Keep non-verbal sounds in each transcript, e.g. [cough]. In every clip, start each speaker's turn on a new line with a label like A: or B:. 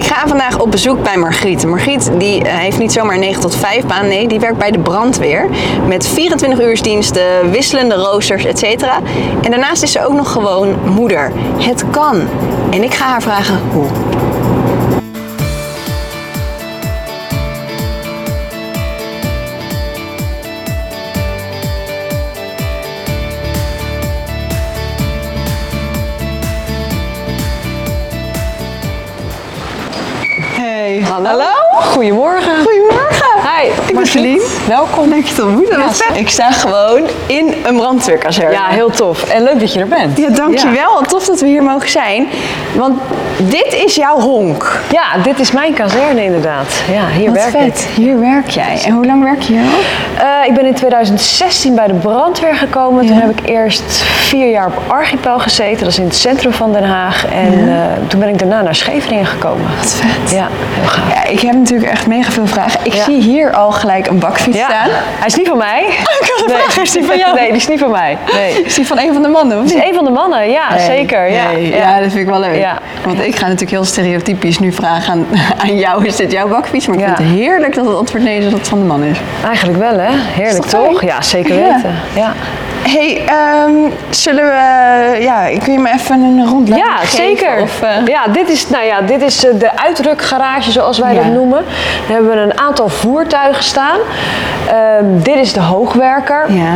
A: Ik ga vandaag op bezoek bij Margriet. Margriet die eh, heeft niet zomaar een 9 tot 5 baan, nee, die werkt bij de brandweer. Met 24 uursdiensten, wisselende roosters, etc. En daarnaast is ze ook nog gewoon moeder. Het kan. En ik ga haar vragen hoe.
B: Hallo. Goedemorgen.
A: Celine.
B: Welkom.
A: Te ontmoeten.
B: Ja.
A: Ik sta gewoon in een brandweerkazerne.
B: Ja, heel tof. En leuk dat je er bent.
A: Ja, dankjewel. Tof dat we hier mogen zijn. Want dit is jouw honk.
B: Ja, dit is mijn kazerne inderdaad. Ja, hier
A: Wat
B: werk
A: vet.
B: ik.
A: Hier werk jij. En hoe lang werk je hier al?
B: Eh, ik ben in 2016 bij de brandweer gekomen. Toen
A: Ja.
B: heb ik eerst vier jaar op Archipel gezeten. Dat is in het centrum van Den Haag. En eh, toen ben ik daarna naar Scheveningen gekomen.
A: Wat vet.
B: Ja, heel gaaf.
A: Ja, ik heb natuurlijk echt mega veel vragen. Ik
B: Ja.
A: zie hier al gelijk een bakfiets
B: Ja.
A: staan.
B: Hij is niet van mij.
A: ik had een vraag, is die van jou?
B: Nee, die is niet van mij. Nee. [laughs]
A: Is die van een van de mannen? Of
B: is een van de mannen, ja, zeker. Ja,
A: Nee,
B: ja.
A: dat vind ik wel leuk.
B: Ja.
A: Want ik ga natuurlijk heel stereotypisch nu vragen aan, [laughs] aan jou, is dit jouw bakfiets? Maar ik vind het heerlijk dat het antwoord nee is dat het van de man is.
B: Eigenlijk wel, hè? Heerlijk, toch? Ja, zeker
A: Ja.
B: weten. Ja.
A: hey, ehm, zullen we, ja, kun je me even een rondleiding
B: Ja,
A: geven?
B: zeker.
A: Of, eh,
B: Ja, dit is, nou ja, dit is eh, de uitrukgarage, zoals wij dat noemen. Daar hebben we een aantal voertuigen staan. Ehm, dit is de hoogwerker.
A: ja.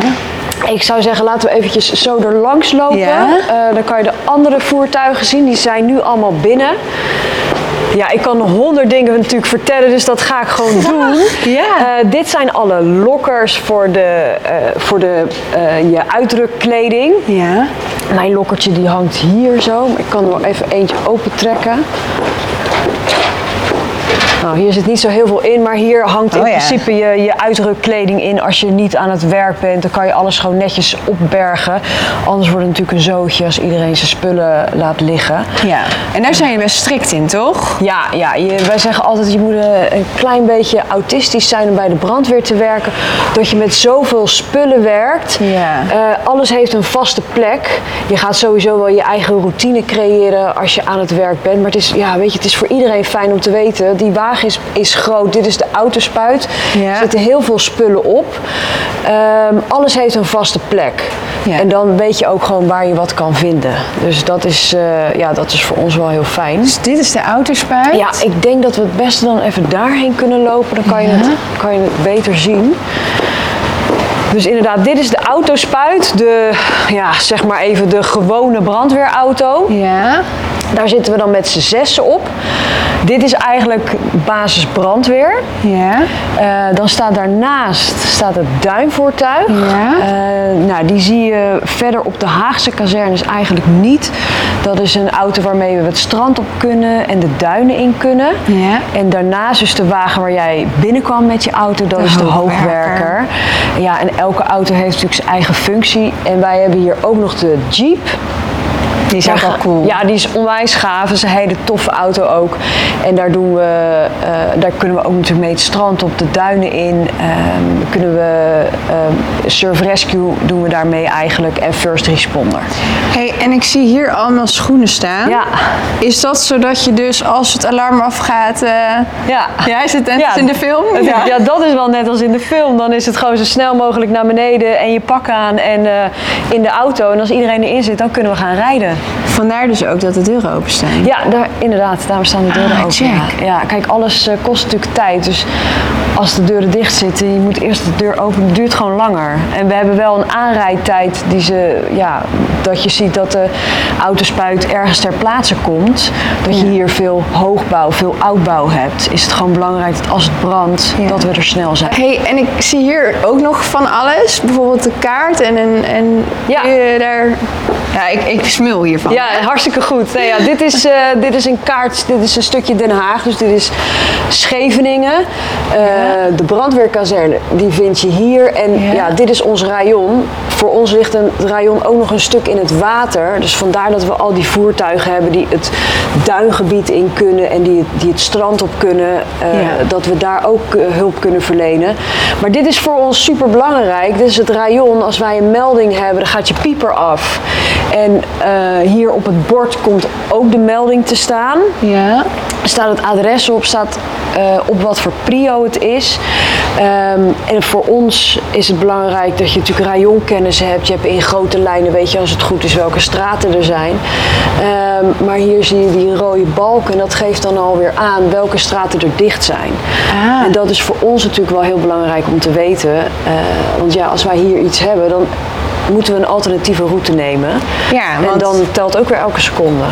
B: Ik zou zeggen, laten we eventjes zo er langs lopen.
A: Ja.
B: Eh, dan kan je de andere voertuigen zien. Die zijn nu allemaal binnen. Ja, ik kan honderd dingen natuurlijk vertellen, dus dat ga ik gewoon [laughs] doen.
A: Ja.
B: Eh, dit zijn alle lokkers voor, de, eh, voor de, je uitdrukkleding.
A: Ja.
B: Mijn lokkertje die hangt hier zo. Maar ik kan er wel even eentje opentrekken. Nou, hier zit niet zo heel veel in, maar hier hangt in
A: Oh ja.
B: principe je, je uitrukkleding in. Als je niet aan het werk bent, dan kan je alles gewoon netjes opbergen. Anders wordt het natuurlijk een zootje als iedereen zijn spullen laat liggen.
A: Ja. En daar zijn je best strikt in, toch?
B: Ja, ja je, wij zeggen altijd, je moet een klein beetje autistisch zijn om bij de brandweer te werken. Dat je met zoveel spullen werkt.
A: Ja.
B: Eh, alles heeft een vaste plek. Je gaat sowieso wel je eigen routine creëren als je aan het werk bent. Maar het is, ja, weet je, het is voor iedereen fijn om te weten, die wagen is, is groot. Dit is de autospuit.
A: Ja.
B: Er zitten heel veel spullen op. Ehm, alles heeft een vaste plek.
A: Ja.
B: En dan weet je ook gewoon waar je wat kan vinden. Dus dat is, eh, ja, dat is voor ons wel heel fijn.
A: Dus dit is de autospuit?
B: Ja, ik denk dat we het beste dan even daarheen kunnen lopen. Dan kan je, het, kan je het beter zien. Dus inderdaad, dit is de autospuit. De, ja, zeg maar even de gewone brandweerauto.
A: Ja.
B: Daar zitten we dan met z'n zessen op. Dit is eigenlijk basis brandweer.
A: Ja.
B: Eh, dan staat daarnaast staat het duinvoertuig.
A: Ja.
B: Eh, nou, die zie je verder op de Haagse kazernes eigenlijk niet. Dat is een auto waarmee we het strand op kunnen en de duinen in kunnen.
A: Ja.
B: En daarnaast is de wagen waar jij binnenkwam met je auto, dat
A: De
B: is de
A: hoogwerker.
B: hoogwerker. Ja, en elke auto heeft natuurlijk zijn eigen functie. En wij hebben hier ook nog de Jeep.
A: Die is ook wel cool.
B: Ja, die is onwijs gaaf. Dat is een hele toffe auto ook. En daar, doen we, eh, daar kunnen we ook natuurlijk mee het strand op, de duinen in. Ehm, kunnen we ehm, Surf Rescue doen we daarmee eigenlijk en First Responder.
A: Hey, en ik zie hier allemaal schoenen staan.
B: Ja.
A: Is dat zodat je dus als het alarm afgaat... eh,
B: Ja.
A: Ja, is het net als in de film? Ja.
B: Ja. dat is wel net als in de film. Dan is het gewoon zo snel mogelijk naar beneden en je pak aan en eh, in de auto. En als iedereen erin zit, dan kunnen we gaan rijden.
A: Vandaar dus ook dat de deuren openstaan.
B: Ja, daar, inderdaad, daarom staan de deuren
A: Ah,
B: open.
A: check.
B: Ja. Ja, kijk, alles eh, kost natuurlijk tijd. Dus als de deuren dicht zitten, je moet eerst de deur openen, het duurt gewoon langer. En we hebben wel een aanrijdtijd die ze, ja, dat je ziet dat de autospuit ergens ter plaatse komt. Dat je
A: Ja.
B: hier veel hoogbouw, veel oudbouw hebt. Is het gewoon belangrijk dat als het brandt,
A: Ja.
B: dat we er snel zijn.
A: Hey, en ik zie hier ook nog van alles. Bijvoorbeeld de kaart en, en, en
B: Ja.
A: daar... Ja, ik, ik smul hiervan.
B: Ja, hartstikke goed. Nee, ja, dit, is, eh, dit is een kaart, dit is een stukje Den Haag, dus dit is Scheveningen. Eh, De brandweerkazerne, die vind je hier. En
A: Ja.
B: ja. dit is ons rayon. Voor ons ligt een rayon ook nog een stuk in het water. Dus vandaar dat we al die voertuigen hebben die het duingebied in kunnen en die, het- die het strand op kunnen. eh,
A: Ja.
B: Dat we daar ook hulp kunnen verlenen. Maar dit is voor ons super belangrijk. Dit is het rayon. Als wij een melding hebben, dan gaat je pieper af. En hier op het bord komt ook de melding te staan.
A: Ja.
B: staat het adres op, staat eh, op wat voor prio het is. Ehm, en voor ons is het belangrijk dat je natuurlijk rayonkennis hebt. Je hebt in grote lijnen, weet je als het goed is, welke straten er zijn. Ehm, maar hier zie je die rode balk en dat geeft dan alweer aan welke straten er dicht zijn.
A: Ah.
B: En dat is voor ons natuurlijk wel heel belangrijk om te weten. Eh, want ja, als wij hier iets hebben, dan moeten we een alternatieve route nemen.
A: Ja,
B: En
A: want-
B: dan telt ook weer elke seconde.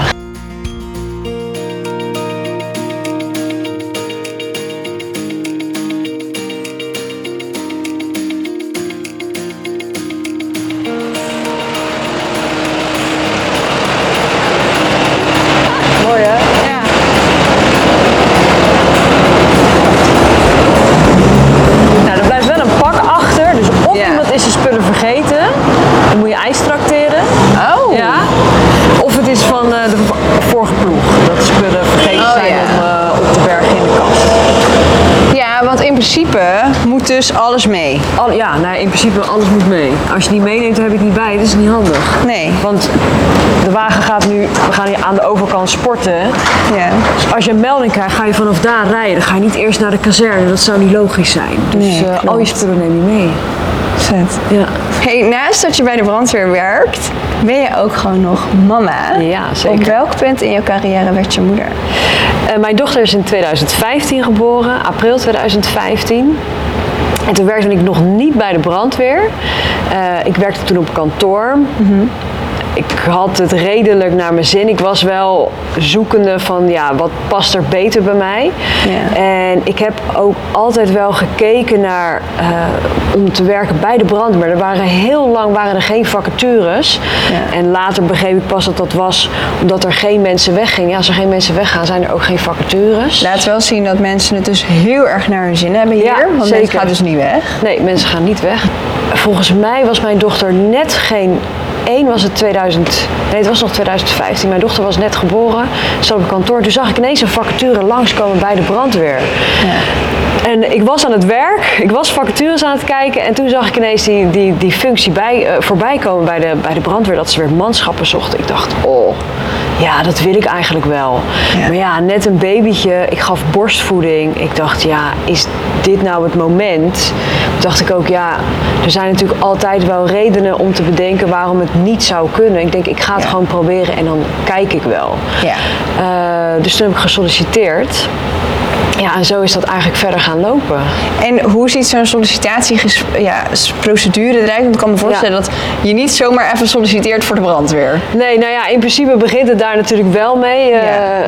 B: Dus
A: alles mee.
B: Al, ja, nou, in principe alles moet mee. Als je niet meeneemt, dan heb je het niet bij. Dat is niet handig.
A: Nee.
B: Want de wagen gaat nu, we gaan hier aan de overkant sporten.
A: Ja.
B: Dus als je een melding krijgt, ga je vanaf daar rijden. Dan ga je niet eerst naar de kazerne. Dat zou niet logisch zijn. Dus
A: Nee, klopt.
B: al je spullen neem je mee.
A: Zet.
B: Ja.
A: Hey, naast dat je bij de brandweer werkt, ben je ook gewoon nog mama.
B: Ja, zeker.
A: Op welk punt in je carrière werd je moeder?
B: Eh, mijn dochter is in 2015 geboren, april 2015. En toen werkte ik nog niet bij de brandweer. Eh, ik werkte toen op kantoor. Ik had het redelijk naar mijn zin. Ik was wel zoekende van ja, wat past er beter bij mij.
A: Ja.
B: En ik heb ook altijd wel gekeken naar eh, om te werken bij de brandweer. Er waren heel lang waren er geen vacatures.
A: Ja.
B: En later begreep ik pas dat dat was omdat er geen mensen weggingen. Ja, als er geen mensen weggaan, zijn er ook geen vacatures.
A: Laat wel zien dat mensen het dus heel erg naar hun zin hebben hier.
B: Ja,
A: want
B: zeker.
A: mensen gaan dus niet weg.
B: Nee, mensen gaan niet weg. Volgens mij was mijn dochter net geen. Één was het 2000. Nee, het was nog 2015. Mijn dochter was net geboren. Zat op kantoor. Toen zag ik ineens een vacature langskomen bij de brandweer. En ik was aan het werk, ik was vacatures aan het kijken en toen zag ik ineens die, die, die functie bij, eh, voorbij komen bij de, bij de brandweer, dat ze weer manschappen zochten. Ik dacht, oh, ja, dat wil ik eigenlijk wel.
A: Ja.
B: Maar ja, net een babytje, ik gaf borstvoeding. Ik dacht, ja, is dit nou het moment? Toen dacht ik ook, ja, er zijn natuurlijk altijd wel redenen om te bedenken waarom het niet zou kunnen. Ik denk, ik ga het
A: Ja.
B: gewoon proberen en dan kijk ik wel.
A: Ja.
B: Eh, dus toen heb ik gesolliciteerd. Ja, en zo is dat eigenlijk verder gaan lopen.
A: En hoe ziet zo'n sollicitatieprocedure ja, eruit? Want ik kan me voorstellen dat je niet zomaar even solliciteert voor de brandweer.
B: Nee, nou ja, in principe begint het daar natuurlijk wel mee. Eh, eh,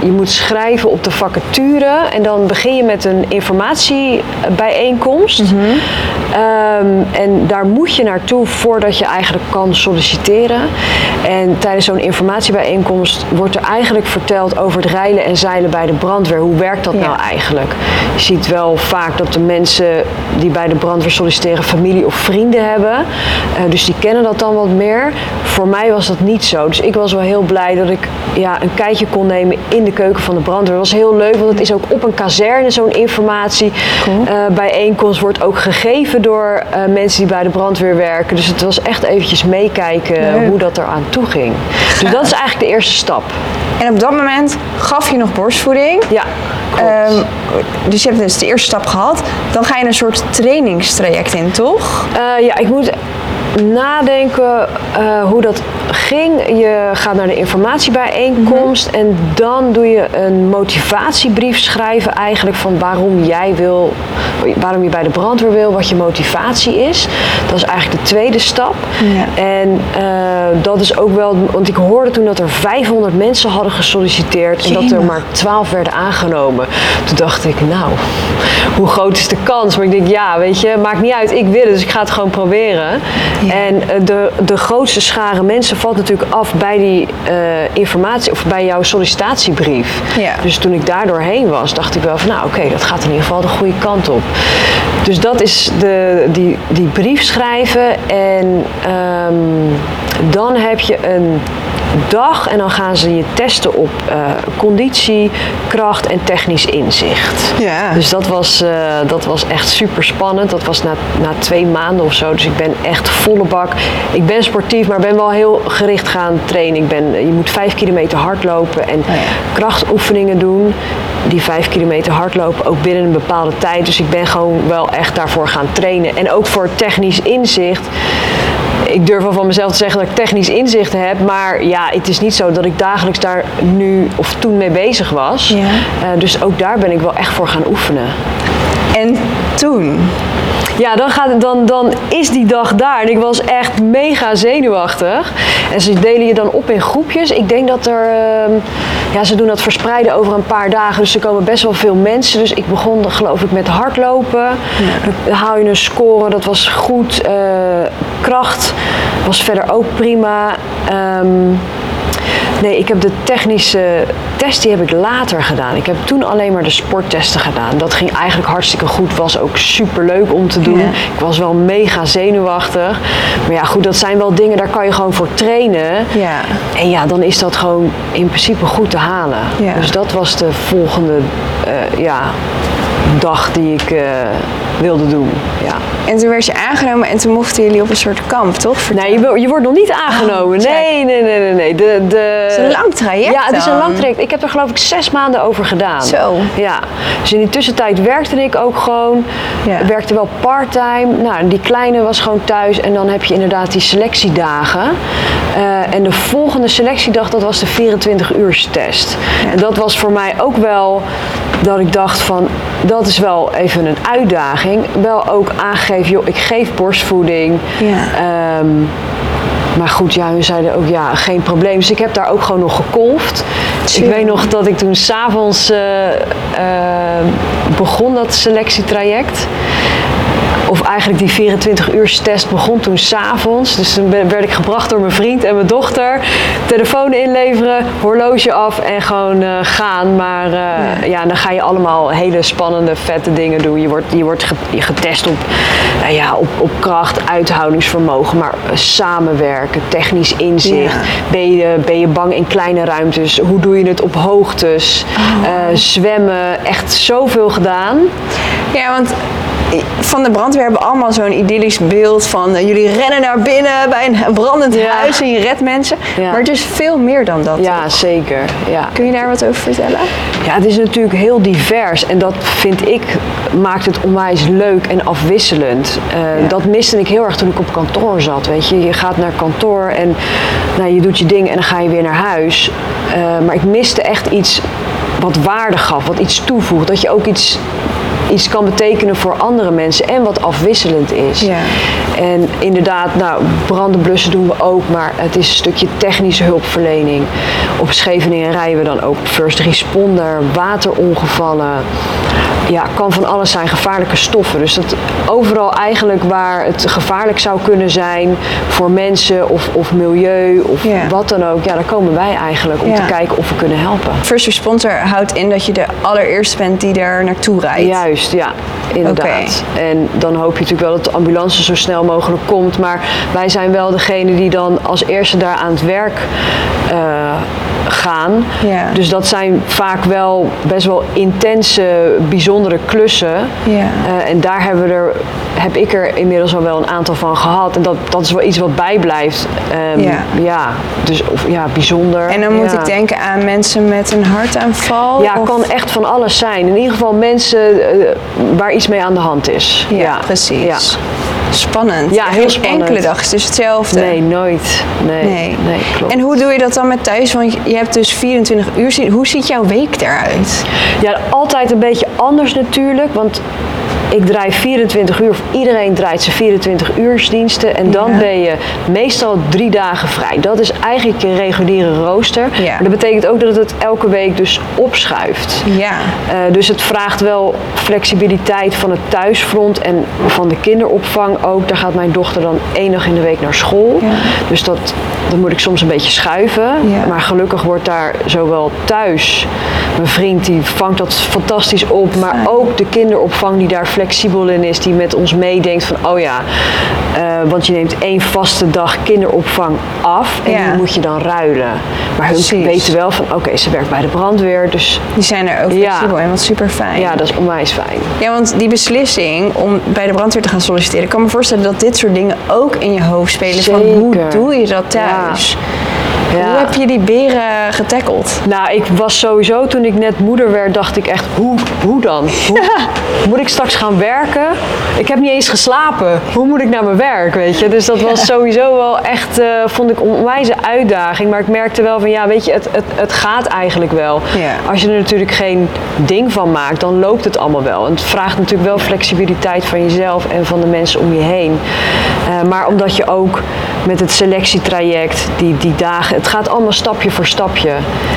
B: je moet schrijven op de vacature en dan begin je met een informatiebijeenkomst.
A: Mhm.
B: Ehm, en daar moet je naartoe voordat je eigenlijk kan solliciteren. En tijdens zo'n informatiebijeenkomst wordt er eigenlijk verteld over het reilen en zeilen bij de brandweer. Hoe werkt dat
A: Ja.
B: nou eigenlijk? Je ziet wel vaak dat de mensen die bij de brandweer solliciteren familie of vrienden hebben. Eh, dus die kennen dat dan wat meer. Voor mij was dat niet zo. Dus ik was wel heel blij dat ik ja, een kijkje kon nemen in de keuken van de brandweer. Dat was heel leuk, want het is ook op een kazerne zo'n informatie.
A: Cool.
B: Eh, bijeenkomst wordt ook gegeven door eh, mensen die bij de brandweer werken. Dus het was echt eventjes meekijken
A: Leuk.
B: hoe dat eraan toe ging. Dus dat is eigenlijk de eerste stap.
A: En op dat moment gaf je nog borstvoeding.
B: Ja.
A: Ehm, dus je hebt dus de eerste stap gehad. Dan ga je een soort trainingstraject in, toch?
B: Eh, ja, ik moet nadenken eh, hoe dat ging. Je gaat naar de informatiebijeenkomst en dan doe je een motivatiebrief schrijven eigenlijk van waarom jij wil, waarom je bij de brandweer wil, wat je motivatie is. Dat is eigenlijk de tweede stap.
A: Ja.
B: En eh, dat is ook wel, want ik hoorde toen dat er 500 mensen hadden gesolliciteerd en dat er maar 12 werden aangenomen. Toen dacht ik, nou, hoe groot is de kans? Maar ik denk, ja, weet je, maakt niet uit, ik wil het, dus ik ga het gewoon proberen.
A: Ja.
B: En eh, de, de grootste schare mensen valt natuurlijk af bij die eh, informatie of bij jouw sollicitatiebrief.
A: Ja.
B: Dus toen ik daar doorheen was, dacht ik wel van, nou oké, dat gaat in ieder geval de goede kant op. Dus dat is de, die, die brief schrijven en ehm, dan heb je een dag en dan gaan ze je testen op eh, conditie, kracht en technisch inzicht.
A: Ja.
B: Dus dat was, eh, dat was echt super spannend. Dat was na, na twee maanden of zo. Dus ik ben echt volle bak. Ik ben sportief, maar ben wel heel gericht gaan trainen. Ik ben, je moet vijf kilometer hardlopen en
A: ja.
B: krachtoefeningen doen. Die vijf kilometer hardlopen ook binnen een bepaalde tijd. Dus ik ben gewoon wel echt daarvoor gaan trainen. En ook voor technisch inzicht ik durf wel van mezelf te zeggen dat ik technisch inzicht heb. Maar ja, het is niet zo dat ik dagelijks daar nu of toen mee bezig was.
A: Ja.
B: Eh, dus ook daar ben ik wel echt voor gaan oefenen.
A: En toen?
B: Ja, dan, gaat, dan, dan is die dag daar. En ik was echt mega zenuwachtig. En ze delen je dan op in groepjes. Ik denk dat er... ehm, ja, ze doen dat verspreiden over een paar dagen. Dus er komen best wel veel mensen. Dus ik begon geloof ik met hardlopen. Dan haal je een score. Dat was goed. Eh, kracht was verder ook prima. Ehm, Nee, ik heb de technische test die heb ik later gedaan. Ik heb toen alleen maar de sporttesten gedaan. Dat ging eigenlijk hartstikke goed. Was ook super leuk om te doen.
A: Ja.
B: Ik was wel mega zenuwachtig. Maar ja, goed, dat zijn wel dingen, daar kan je gewoon voor trainen.
A: Ja.
B: En ja, dan is dat gewoon in principe goed te halen.
A: Ja.
B: Dus dat was de volgende eh, ja, dag die ik eh, wilde doen. Ja.
A: En toen werd je aangenomen en toen mochten jullie op een soort kamp, toch? Vertel.
B: Nee, je, je wordt nog niet aangenomen. nee, nee, nee, nee, nee. De, de...
A: Het is een lang traject
B: Ja, het is een lang traject. Ik heb er geloof ik zes maanden over gedaan.
A: Zo.
B: Ja. Dus in die tussentijd werkte ik ook gewoon.
A: Ja.
B: Werkte wel part-time. Nou, die kleine was gewoon thuis. En dan heb je inderdaad die selectiedagen. Eh, en de volgende selectiedag, dat was de 24 uur test. En dat was voor mij ook wel dat ik dacht van, dat is wel even een uitdaging. Wel ook aangegeven, joh, ik geef borstvoeding.
A: Ja.
B: Ehm, maar goed, ja, hun zeiden ook ja, geen probleem. Dus ik heb daar ook gewoon nog gekolfd.
A: Chill.
B: Ik weet nog dat ik toen s'avonds eh, begon dat selectietraject. Of eigenlijk die 24 uur test begon toen s'avonds. Dus toen ben- werd ik gebracht door mijn vriend en mijn dochter. Telefoon inleveren, horloge af en gewoon eh, gaan. Maar eh, ja. dan ga je allemaal hele spannende, vette dingen doen. Je wordt, je wordt ge- getest op, nou ja, op, op kracht, uithoudingsvermogen. Maar eh, samenwerken, technisch inzicht.
A: Ja.
B: Ben, je, ben je bang in kleine ruimtes? Hoe doe je het op hoogtes?
A: Oh.
B: Zwemmen, echt zoveel gedaan.
A: Ja, want van de brandweer hebben allemaal zo'n idyllisch beeld van eh, jullie rennen naar binnen bij een brandend
B: Ja.
A: huis en je redt mensen.
B: Ja.
A: Maar het is veel meer dan dat.
B: Ja, zeker. Ja.
A: Kun je daar wat over vertellen?
B: Ja, het is natuurlijk heel divers en dat vind ik maakt het onwijs leuk en afwisselend. Eh. Dat miste ik heel erg toen ik op kantoor zat. Weet je, je gaat naar kantoor en nou, je doet je ding en dan ga je weer naar huis. Eh, maar ik miste echt iets wat waarde gaf, wat iets toevoegt. Dat je ook iets, iets kan betekenen voor andere mensen en wat afwisselend is.
A: Ja.
B: En inderdaad, nou, branden blussen doen we ook, maar het is een stukje technische hulpverlening. Op Scheveningen rijden we dan ook first responder, waterongevallen. Ja, kan van alles zijn, gevaarlijke stoffen. Dus dat overal eigenlijk waar het gevaarlijk zou kunnen zijn voor mensen of, of milieu of
A: Ja.
B: wat dan ook. Ja, daar komen wij eigenlijk om
A: Ja.
B: te kijken of we kunnen helpen.
A: First responder houdt in dat je de allereerste bent die daar naartoe rijdt.
B: Juist, ja, inderdaad. En dan hoop je natuurlijk wel dat de ambulance zo snel mogelijk komt. Maar wij zijn wel degene die dan als eerste daar aan het werk eh, gaan.
A: Ja.
B: Dus dat zijn vaak wel best wel intense, bijzondere klussen.
A: Ja.
B: Eh, en daar hebben we er, heb ik er inmiddels al wel een aantal van gehad. En dat, dat is wel iets wat bijblijft. Ehm,
A: Ja.
B: ja, dus of, ja, bijzonder.
A: En dan moet ik denken aan mensen met een hartaanval.
B: Ja,
A: of-
B: kan echt van alles zijn. In ieder geval mensen waar iets mee aan de hand is.
A: Ja, precies.
B: Ja.
A: Spannend.
B: Ja, heel spannend.
A: enkele dag is dus hetzelfde.
B: Nee, nooit. Nee,
A: Nee.
B: nee. klopt.
A: En hoe doe je dat dan met thuis? Want je- hebt dus 24 uur. Hoe ziet jouw week eruit?
B: Ja, altijd een beetje anders natuurlijk, want ik draai 24 uur, of iedereen draait zijn 24 uursdiensten en dan
A: Ja.
B: ben je meestal drie dagen vrij. Dat is eigenlijk je reguliere rooster.
A: Ja.
B: Maar dat betekent ook dat het elke week dus opschuift.
A: Ja.
B: Eh, dus het vraagt wel flexibiliteit van het thuisfront en van de kinderopvang ook. Daar gaat mijn dochter dan één dag in de week naar school. Dus dat dan moet ik soms een beetje schuiven.
A: Ja.
B: Maar gelukkig wordt daar zowel thuis, mijn vriend die vangt dat fantastisch op, maar ook de kinderopvang die daar flexibel in is, die met ons meedenkt van, oh ja, eh, want je neemt één vaste dag kinderopvang af en
A: Ja.
B: die moet je dan ruilen. Maar hun
A: Precies.
B: weten wel van, oké, ze werkt bij de brandweer, dus
A: Die zijn er ook
B: Ja.
A: flexibel en wat super fijn.
B: ja, dat is onwijs fijn.
A: Ja, want die beslissing om bij de brandweer te gaan solliciteren, ik kan me voorstellen dat dit soort dingen ook in je hoofd spelen. Van hoe doe je dat thuis? sociais. Ah.
B: Ja.
A: Hoe heb je die beren getackeld?
B: Nou, ik was sowieso toen ik net moeder werd, dacht ik echt, hoe, hoe dan? Hoe, moet ik straks gaan werken? Ik heb niet eens geslapen. Hoe moet ik naar mijn werk, weet je? Dus dat was sowieso wel echt, eh, vond ik een onwijze uitdaging. Maar ik merkte wel van, ja, weet je, het, het, het gaat eigenlijk wel. Als je er natuurlijk geen ding van maakt, dan loopt het allemaal wel. En het vraagt natuurlijk wel flexibiliteit van jezelf en van de mensen om je heen. Eh, maar omdat je ook met het selectietraject, die, die dagen, het gaat allemaal stapje voor stapje.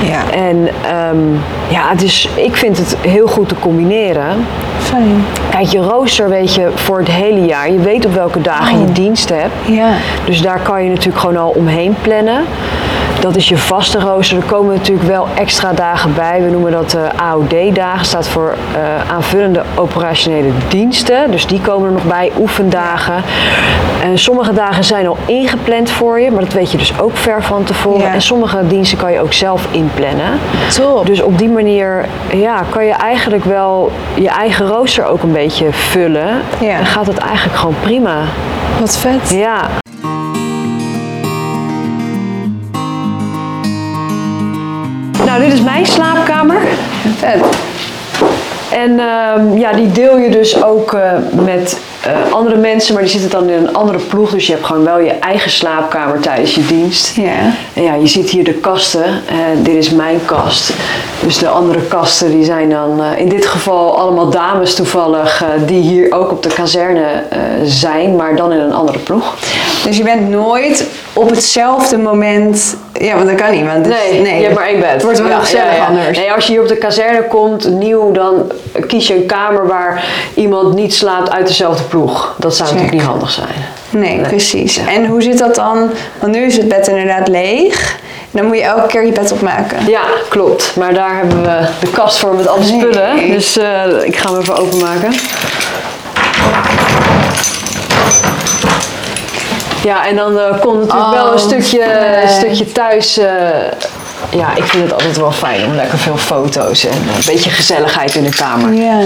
A: Ja.
B: En ehm, ja, het is, ik vind het heel goed te combineren.
A: Fijn.
B: Kijk, je rooster weet je voor het hele jaar. Je weet op welke dagen je dienst hebt.
A: Ja.
B: Dus daar kan je natuurlijk gewoon al omheen plannen. Dat is je vaste rooster. Er komen natuurlijk wel extra dagen bij. We noemen dat eh, AOD-dagen. staat voor eh, aanvullende operationele diensten. Dus die komen er nog bij. Oefendagen. En sommige dagen zijn al ingepland voor je. Maar dat weet je dus ook ver van tevoren.
A: Ja.
B: En sommige diensten kan je ook zelf inplannen.
A: Top.
B: Dus op die manier ja, kan je eigenlijk wel je eigen rooster ook een beetje vullen.
A: Ja.
B: En gaat het eigenlijk gewoon prima.
A: Wat vet.
B: Ja. Nou, dit is mijn slaapkamer. En ehm, ja, die deel je dus ook eh, met eh, andere mensen, maar die zitten dan in een andere ploeg. Dus je hebt gewoon wel je eigen slaapkamer tijdens je dienst.
A: Ja.
B: En ja, je ziet hier de kasten. En dit is mijn kast. Dus de andere kasten die zijn dan eh, in dit geval allemaal dames toevallig eh, die hier ook op de kazerne eh, zijn, maar dan in een andere ploeg.
A: Dus je bent nooit op hetzelfde moment... Ja, want dat kan niet. Want het-
B: Nee, je hebt maar één bed.
A: Het wordt wel
B: Ja,
A: gezellig
B: ja.
A: anders.
B: Nee, als je hier op de kazerne komt, nieuw, dan kies je een kamer waar iemand niet slaapt uit dezelfde ploeg. Dat zou natuurlijk niet handig zijn.
A: Nee, precies.
B: Ja.
A: En hoe zit dat dan? Want nu is het bed inderdaad leeg. Dan moet je elke keer je bed opmaken.
B: Ja, klopt. Maar daar hebben we de kast voor met alle
A: Nee.
B: spullen. Dus eh, ik ga hem even openmaken. Ja, en dan eh, komt natuurlijk
A: Oh,
B: wel een stukje, een stukje thuis. eh, ja, ik vind het altijd wel fijn om lekker veel foto's en een beetje gezelligheid in de kamer.
A: Ja.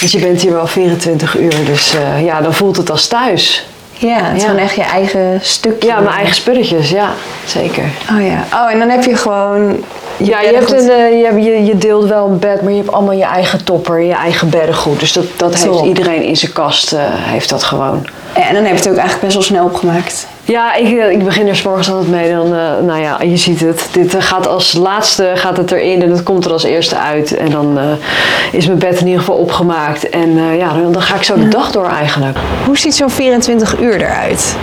B: Want je bent hier wel 24 uur, dus eh, ja, dan voelt het als thuis.
A: Ja, het is
B: Ja.
A: gewoon echt je eigen stukje.
B: Ja, mijn eigen spulletjes, ja, zeker.
A: Oh ja. Oh, en dan heb je gewoon...
B: Ja, je, hebt een, eh, je, je, deelt wel een bed, maar je hebt allemaal je eigen topper, je eigen beddengoed. Dus dat, dat heeft iedereen in zijn kast, eh, heeft dat gewoon.
A: En dan heb je het ook eigenlijk best wel snel opgemaakt.
B: Ja, ik, eh, ik begin er 's morgens altijd mee. Dan, nou ja, je ziet het. Dit gaat als laatste gaat het erin en het komt er als eerste uit. En dan is mijn bed in ieder geval opgemaakt. En ja, dan, dan ga ik zo de dag door eigenlijk.
A: Hoe ziet zo'n 24 uur eruit?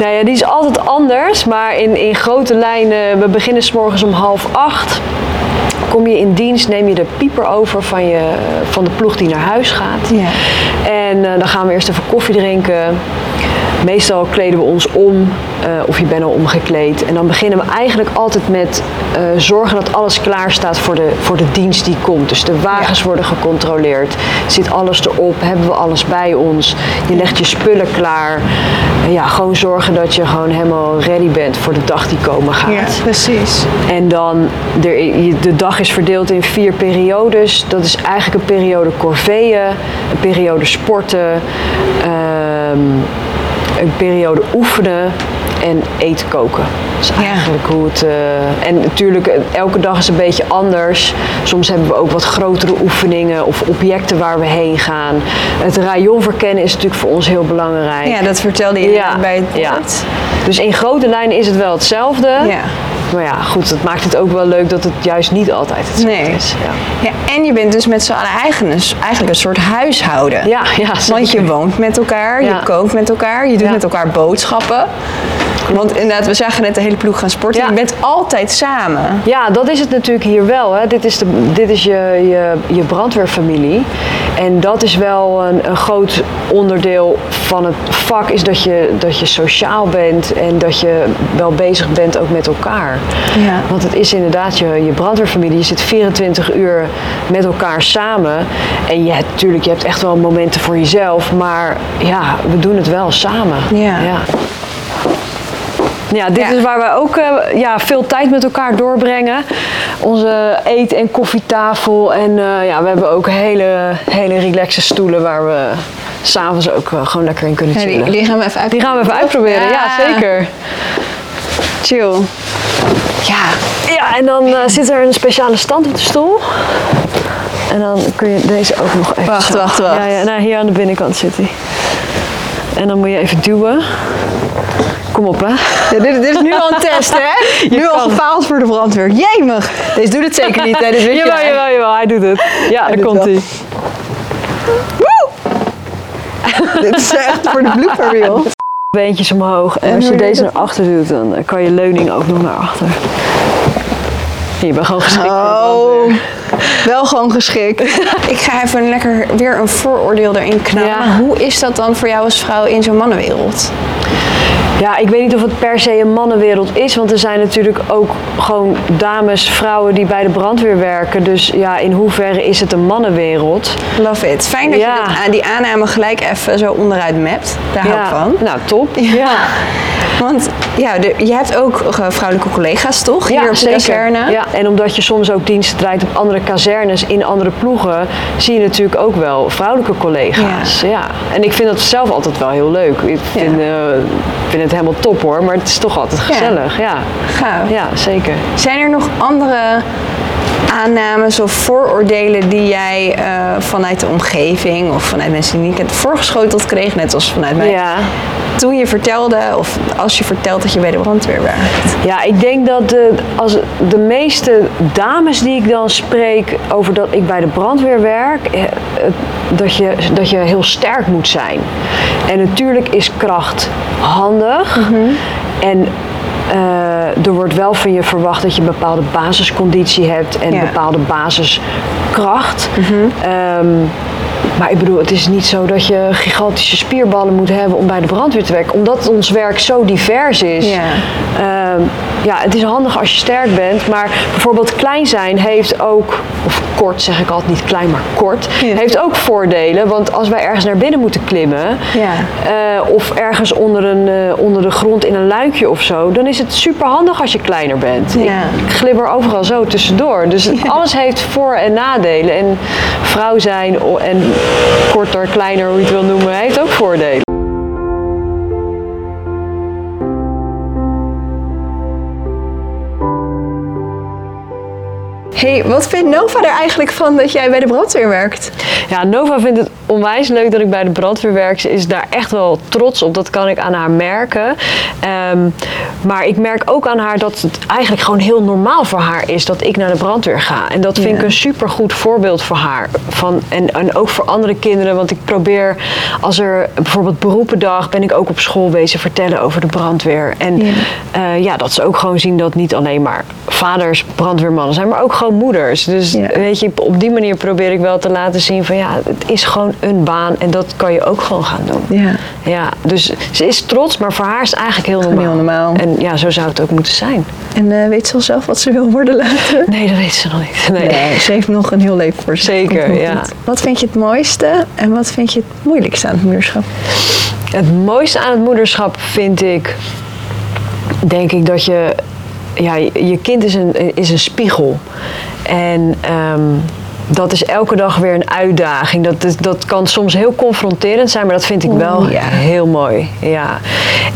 B: Nou ja, die is altijd anders, maar in, in grote lijnen, we beginnen s morgens om half acht. Kom je in dienst, neem je de pieper over van, je, van de ploeg die naar huis gaat.
A: Ja.
B: En eh, dan gaan we eerst even koffie drinken. Meestal kleden we ons om, eh, of je bent al omgekleed. En dan beginnen we eigenlijk altijd met eh, zorgen dat alles klaar staat voor de, voor de dienst die komt. Dus de wagens worden gecontroleerd. Zit alles erop? Hebben we alles bij ons? Je legt je spullen klaar. Ja, gewoon zorgen dat je gewoon helemaal ready bent voor de dag die komen gaat.
A: precies.
B: En dan, je- de dag is verdeeld in vier periodes. Dat is eigenlijk een periode corveeën, een periode sporten, ehm, een periode oefenen en eten koken. Dat is
A: Ja.
B: eigenlijk hoe het... eh, en natuurlijk, eh, elke dag is een beetje anders. Soms hebben we ook wat grotere oefeningen of objecten waar we heen gaan. Het rayon verkennen is natuurlijk voor ons heel belangrijk.
A: Ja, dat vertelde je
B: Ja,
A: bij het
B: ja. Dus in grote lijnen is het wel hetzelfde.
A: Ja.
B: maar ja, goed, dat maakt het ook wel leuk dat het juist niet altijd hetzelfde
A: Nee.
B: is. Ja.
A: Ja, en je bent dus met z'n allen eigen, eigenlijk een soort huishouden.
B: Ja, ja,
A: Want je woont met elkaar,
B: Ja.
A: je kookt met elkaar, je doet met elkaar boodschappen. Want inderdaad, we zagen net de hele ploeg gaan sporten.
B: Ja.
A: Je bent altijd samen.
B: Ja, dat is het natuurlijk hier wel. Hè. Dit is, de, dit is je, je, je brandweerfamilie. En dat is wel een, een groot onderdeel van het vak, is dat je, dat je sociaal bent en dat je wel bezig bent ook met elkaar.
A: Ja.
B: Want het is inderdaad je, je brandweerfamilie. Je zit 24 uur met elkaar samen. En je natuurlijk, je hebt echt wel momenten voor jezelf, maar ja, we doen het wel samen.
A: Ja.
B: ja. Ja, dit
A: Ja.
B: is waar we ook eh, ja, veel tijd met elkaar doorbrengen. Onze eet- en koffietafel. En eh, ja, we hebben ook hele, hele relaxe stoelen waar we s'avonds ook eh, gewoon lekker in kunnen
A: Ja,
B: chillen.
A: die, die gaan we even uit.
B: Die gaan we even uitproberen, ja, zeker.
A: Chill. Ja,
B: Ja, en dan zit er een speciale stand op de stoel. En dan kun je deze ook nog even...
A: Wacht,
B: zo-
A: wacht, wacht.
B: Ja, ja, nou, hier aan de binnenkant zit hij. En dan moet je even duwen. Kom op, hè.
A: Ja, dit, dit is nu al een test, hè? [laughs] Nu al gefaald voor de brandweer. Jemig. Deze doet het zeker niet, hè? Dit weet
B: Jawel,
A: jij.
B: jawel, jawel, hij doet het. Ja, daar
A: doet
B: komt hij.
A: Dit is echt voor de blooper reel. [laughs]
B: Beentjes omhoog. En
A: En
B: als je
A: je
B: deze naar achter doet, dan kan je leuning ook nog naar achter. Je bent gewoon geschikt
A: Oh. Wel gewoon geschikt. [laughs] Ik ga even lekker weer een vooroordeel erin knallen.
B: Ja.
A: Hoe is dat dan voor jou als vrouw in zo'n mannenwereld?
B: Ja, ik weet niet of het per se een mannenwereld is, want er zijn natuurlijk ook gewoon dames, vrouwen die bij de brandweer werken. Dus ja, in hoeverre is het een mannenwereld?
A: Love it. Fijn dat
B: Ja.
A: je dit, die aanname gelijk even zo onderuit mapt. Daar hou ik van.
B: Nou, top.
A: Ja. Want ja, de, je hebt ook eh, vrouwelijke collega's, toch? Hier op de kazerne.
B: Ja, en omdat je soms ook diensten draait op andere kazernes in andere ploegen, zie je natuurlijk ook wel vrouwelijke collega's. Ja. En ik vind dat zelf altijd wel heel leuk. Ik vind, eh, vind het helemaal top hoor, maar het is toch altijd gezellig. Ja,
A: Gaaf.
B: ja zeker.
A: Zijn er nog andere aannames of vooroordelen die jij eh, vanuit de omgeving of vanuit mensen die je niet kent voorgeschoteld kreeg, net als vanuit mij?
B: Ja.
A: Toen je vertelde, of als je vertelt dat je bij de brandweer werkt.
B: Ja, ik denk dat de, als de meeste dames die ik dan spreek over dat ik bij de brandweer werk, eh, eh, dat je, dat je heel sterk moet zijn. En natuurlijk is kracht handig. En eh, er wordt wel van je verwacht dat je een bepaalde basisconditie hebt en
A: Ja.
B: een bepaalde basiskracht. Ehm, maar ik bedoel, het is niet zo dat je gigantische spierballen moet hebben om bij de brandweer te werken. Omdat ons werk zo divers is.
A: Ja.
B: Ehm, ja, het is handig als je sterk bent. Maar bijvoorbeeld klein zijn heeft ook, of kort zeg ik altijd niet klein, maar kort,
A: Ja.
B: heeft ook voordelen. Want als wij ergens naar binnen moeten klimmen,
A: Ja.
B: eh, of ergens onder, een, eh, onder de grond in een luikje of zo, dan is het super handig als je kleiner bent.
A: Ja.
B: Ik, glibber overal zo tussendoor. Dus alles heeft voor- en nadelen. En vrouw zijn en korter, kleiner, hoe je het wil noemen, heeft ook voordelen.
A: Hey, wat vindt Nova er eigenlijk van dat jij bij de brandweer werkt?
B: Ja, Nova vindt het onwijs leuk dat ik bij de brandweer werk. Ze is daar echt wel trots op. Dat kan ik aan haar merken. Ehm, maar ik merk ook aan haar dat het eigenlijk gewoon heel normaal voor haar is dat ik naar de brandweer ga. En dat vind
A: Ja.
B: ik een supergoed voorbeeld voor haar. Van, en, en ook voor andere kinderen. Want ik probeer, als er bijvoorbeeld beroependag, ben ik ook op school wezen vertellen over de brandweer. En
A: Ja.
B: ja, ja dat ze ook gewoon zien dat niet alleen maar vaders brandweermannen zijn, maar ook gewoon moeders. Dus
A: Ja.
B: weet je, op die manier probeer ik wel te laten zien van ja, het is gewoon een baan en dat kan je ook gewoon gaan doen.
A: Ja.
B: Ja, dus ze is trots, maar voor haar is het eigenlijk heel normaal.
A: heel normaal.
B: En ja, zo zou het ook moeten zijn.
A: En eh, weet ze al zelf wat ze wil worden later? [laughs]
B: Nee, dat weet ze nog niet. Nee.
A: Nee, ze heeft nog een heel leven voor zich.
B: Zeker, ja.
A: Wat vind je het mooiste en wat vind je het moeilijkste aan het moederschap?
B: Het mooiste aan het moederschap vind ik, denk ik dat je, ja, je kind is een, is een spiegel. En ehm, dat is elke dag weer een uitdaging. Dat, is- dat kan soms heel confronterend zijn, maar dat vind ik wel
A: ja.
B: heel mooi. Ja.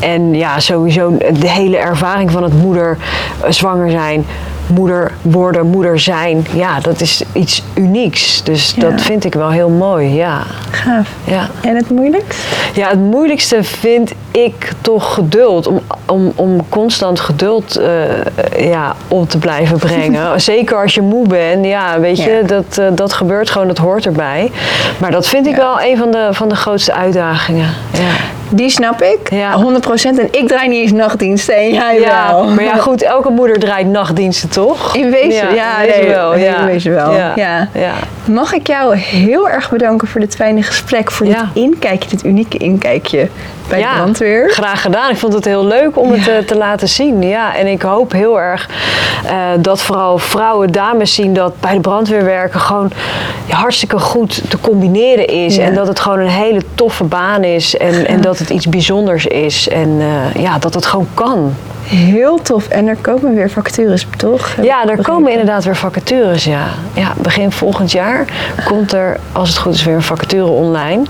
B: En ja, sowieso de hele ervaring van het moeder eh, zwanger zijn. Moeder worden, moeder zijn, ja, dat is iets unieks. Dus
A: Ja.
B: dat vind ik wel heel mooi, ja.
A: Gaaf.
B: ja.
A: En het moeilijkst?
B: Ja, het moeilijkste vind ik toch geduld. Om, om, om constant geduld eh, ja, op te blijven brengen. [laughs] Zeker als je moe bent. Ja, weet je,
A: Ja.
B: dat, eh, dat gebeurt gewoon, dat hoort erbij. Maar dat vind ik wel een van de, van de grootste uitdagingen. Ja.
A: Die snap ik,
B: Ja.
A: 100%. En ik draai niet eens nachtdiensten en jij
B: Ja,
A: wel.
B: maar ja, goed, elke moeder draait nachtdiensten, toch?
A: In wezen, ja,
B: in wezen
A: nee,
B: wel.
A: in wezen wel,
B: Ja.
A: Mag ik jou heel erg bedanken voor dit fijne gesprek, voor dit inkijkje, dit unieke inkijkje bij de brandweer.
B: Graag gedaan. Ik vond het heel leuk om het eh, te laten zien. Ja, en ik hoop heel erg eh, dat vooral vrouwen, dames zien dat bij de brandweer werken gewoon hartstikke goed te combineren is. En dat het gewoon een hele toffe baan is. En, en dat het iets bijzonders is. En eh, ja, dat het gewoon kan.
A: Heel tof. En er komen weer vacatures, toch?
B: Ja, er komen inderdaad weer vacatures, ja. ja. Begin volgend jaar komt er, als het goed is, weer een vacature online.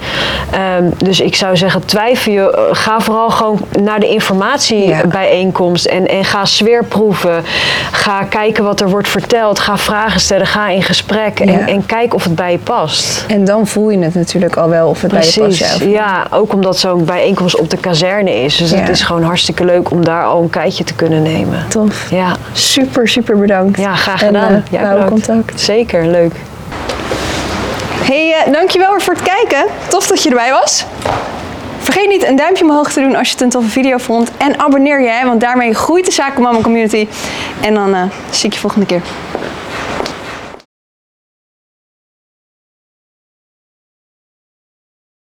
B: Ehm, dus ik zou zeggen, twijfel je, eh, ga vooral gewoon naar de informatiebijeenkomst en, en ga sfeerproeven. Ga kijken wat er wordt verteld, ga vragen stellen, ga in gesprek en,
A: Ja.
B: en kijk of het bij je past.
A: En dan voel je het natuurlijk al wel of het bij je past. Ja,
B: ja, ook omdat zo'n bijeenkomst op de kazerne is. Dus
A: Ja.
B: het is gewoon hartstikke leuk om daar al een kijkje te kunnen nemen.
A: Tof.
B: Ja,
A: Super, super bedankt.
B: ja graag
A: En,
B: gedaan.
A: we houden
B: bedankt.
A: contact.
B: Zeker, leuk.
A: Hey, eh, dankjewel weer voor het kijken. Tof dat je erbij was. Vergeet niet een duimpje omhoog te doen als je het een toffe video vond. En abonneer je, hè, want daarmee groeit de Zakenmama community. En dan eh, zie ik je volgende keer.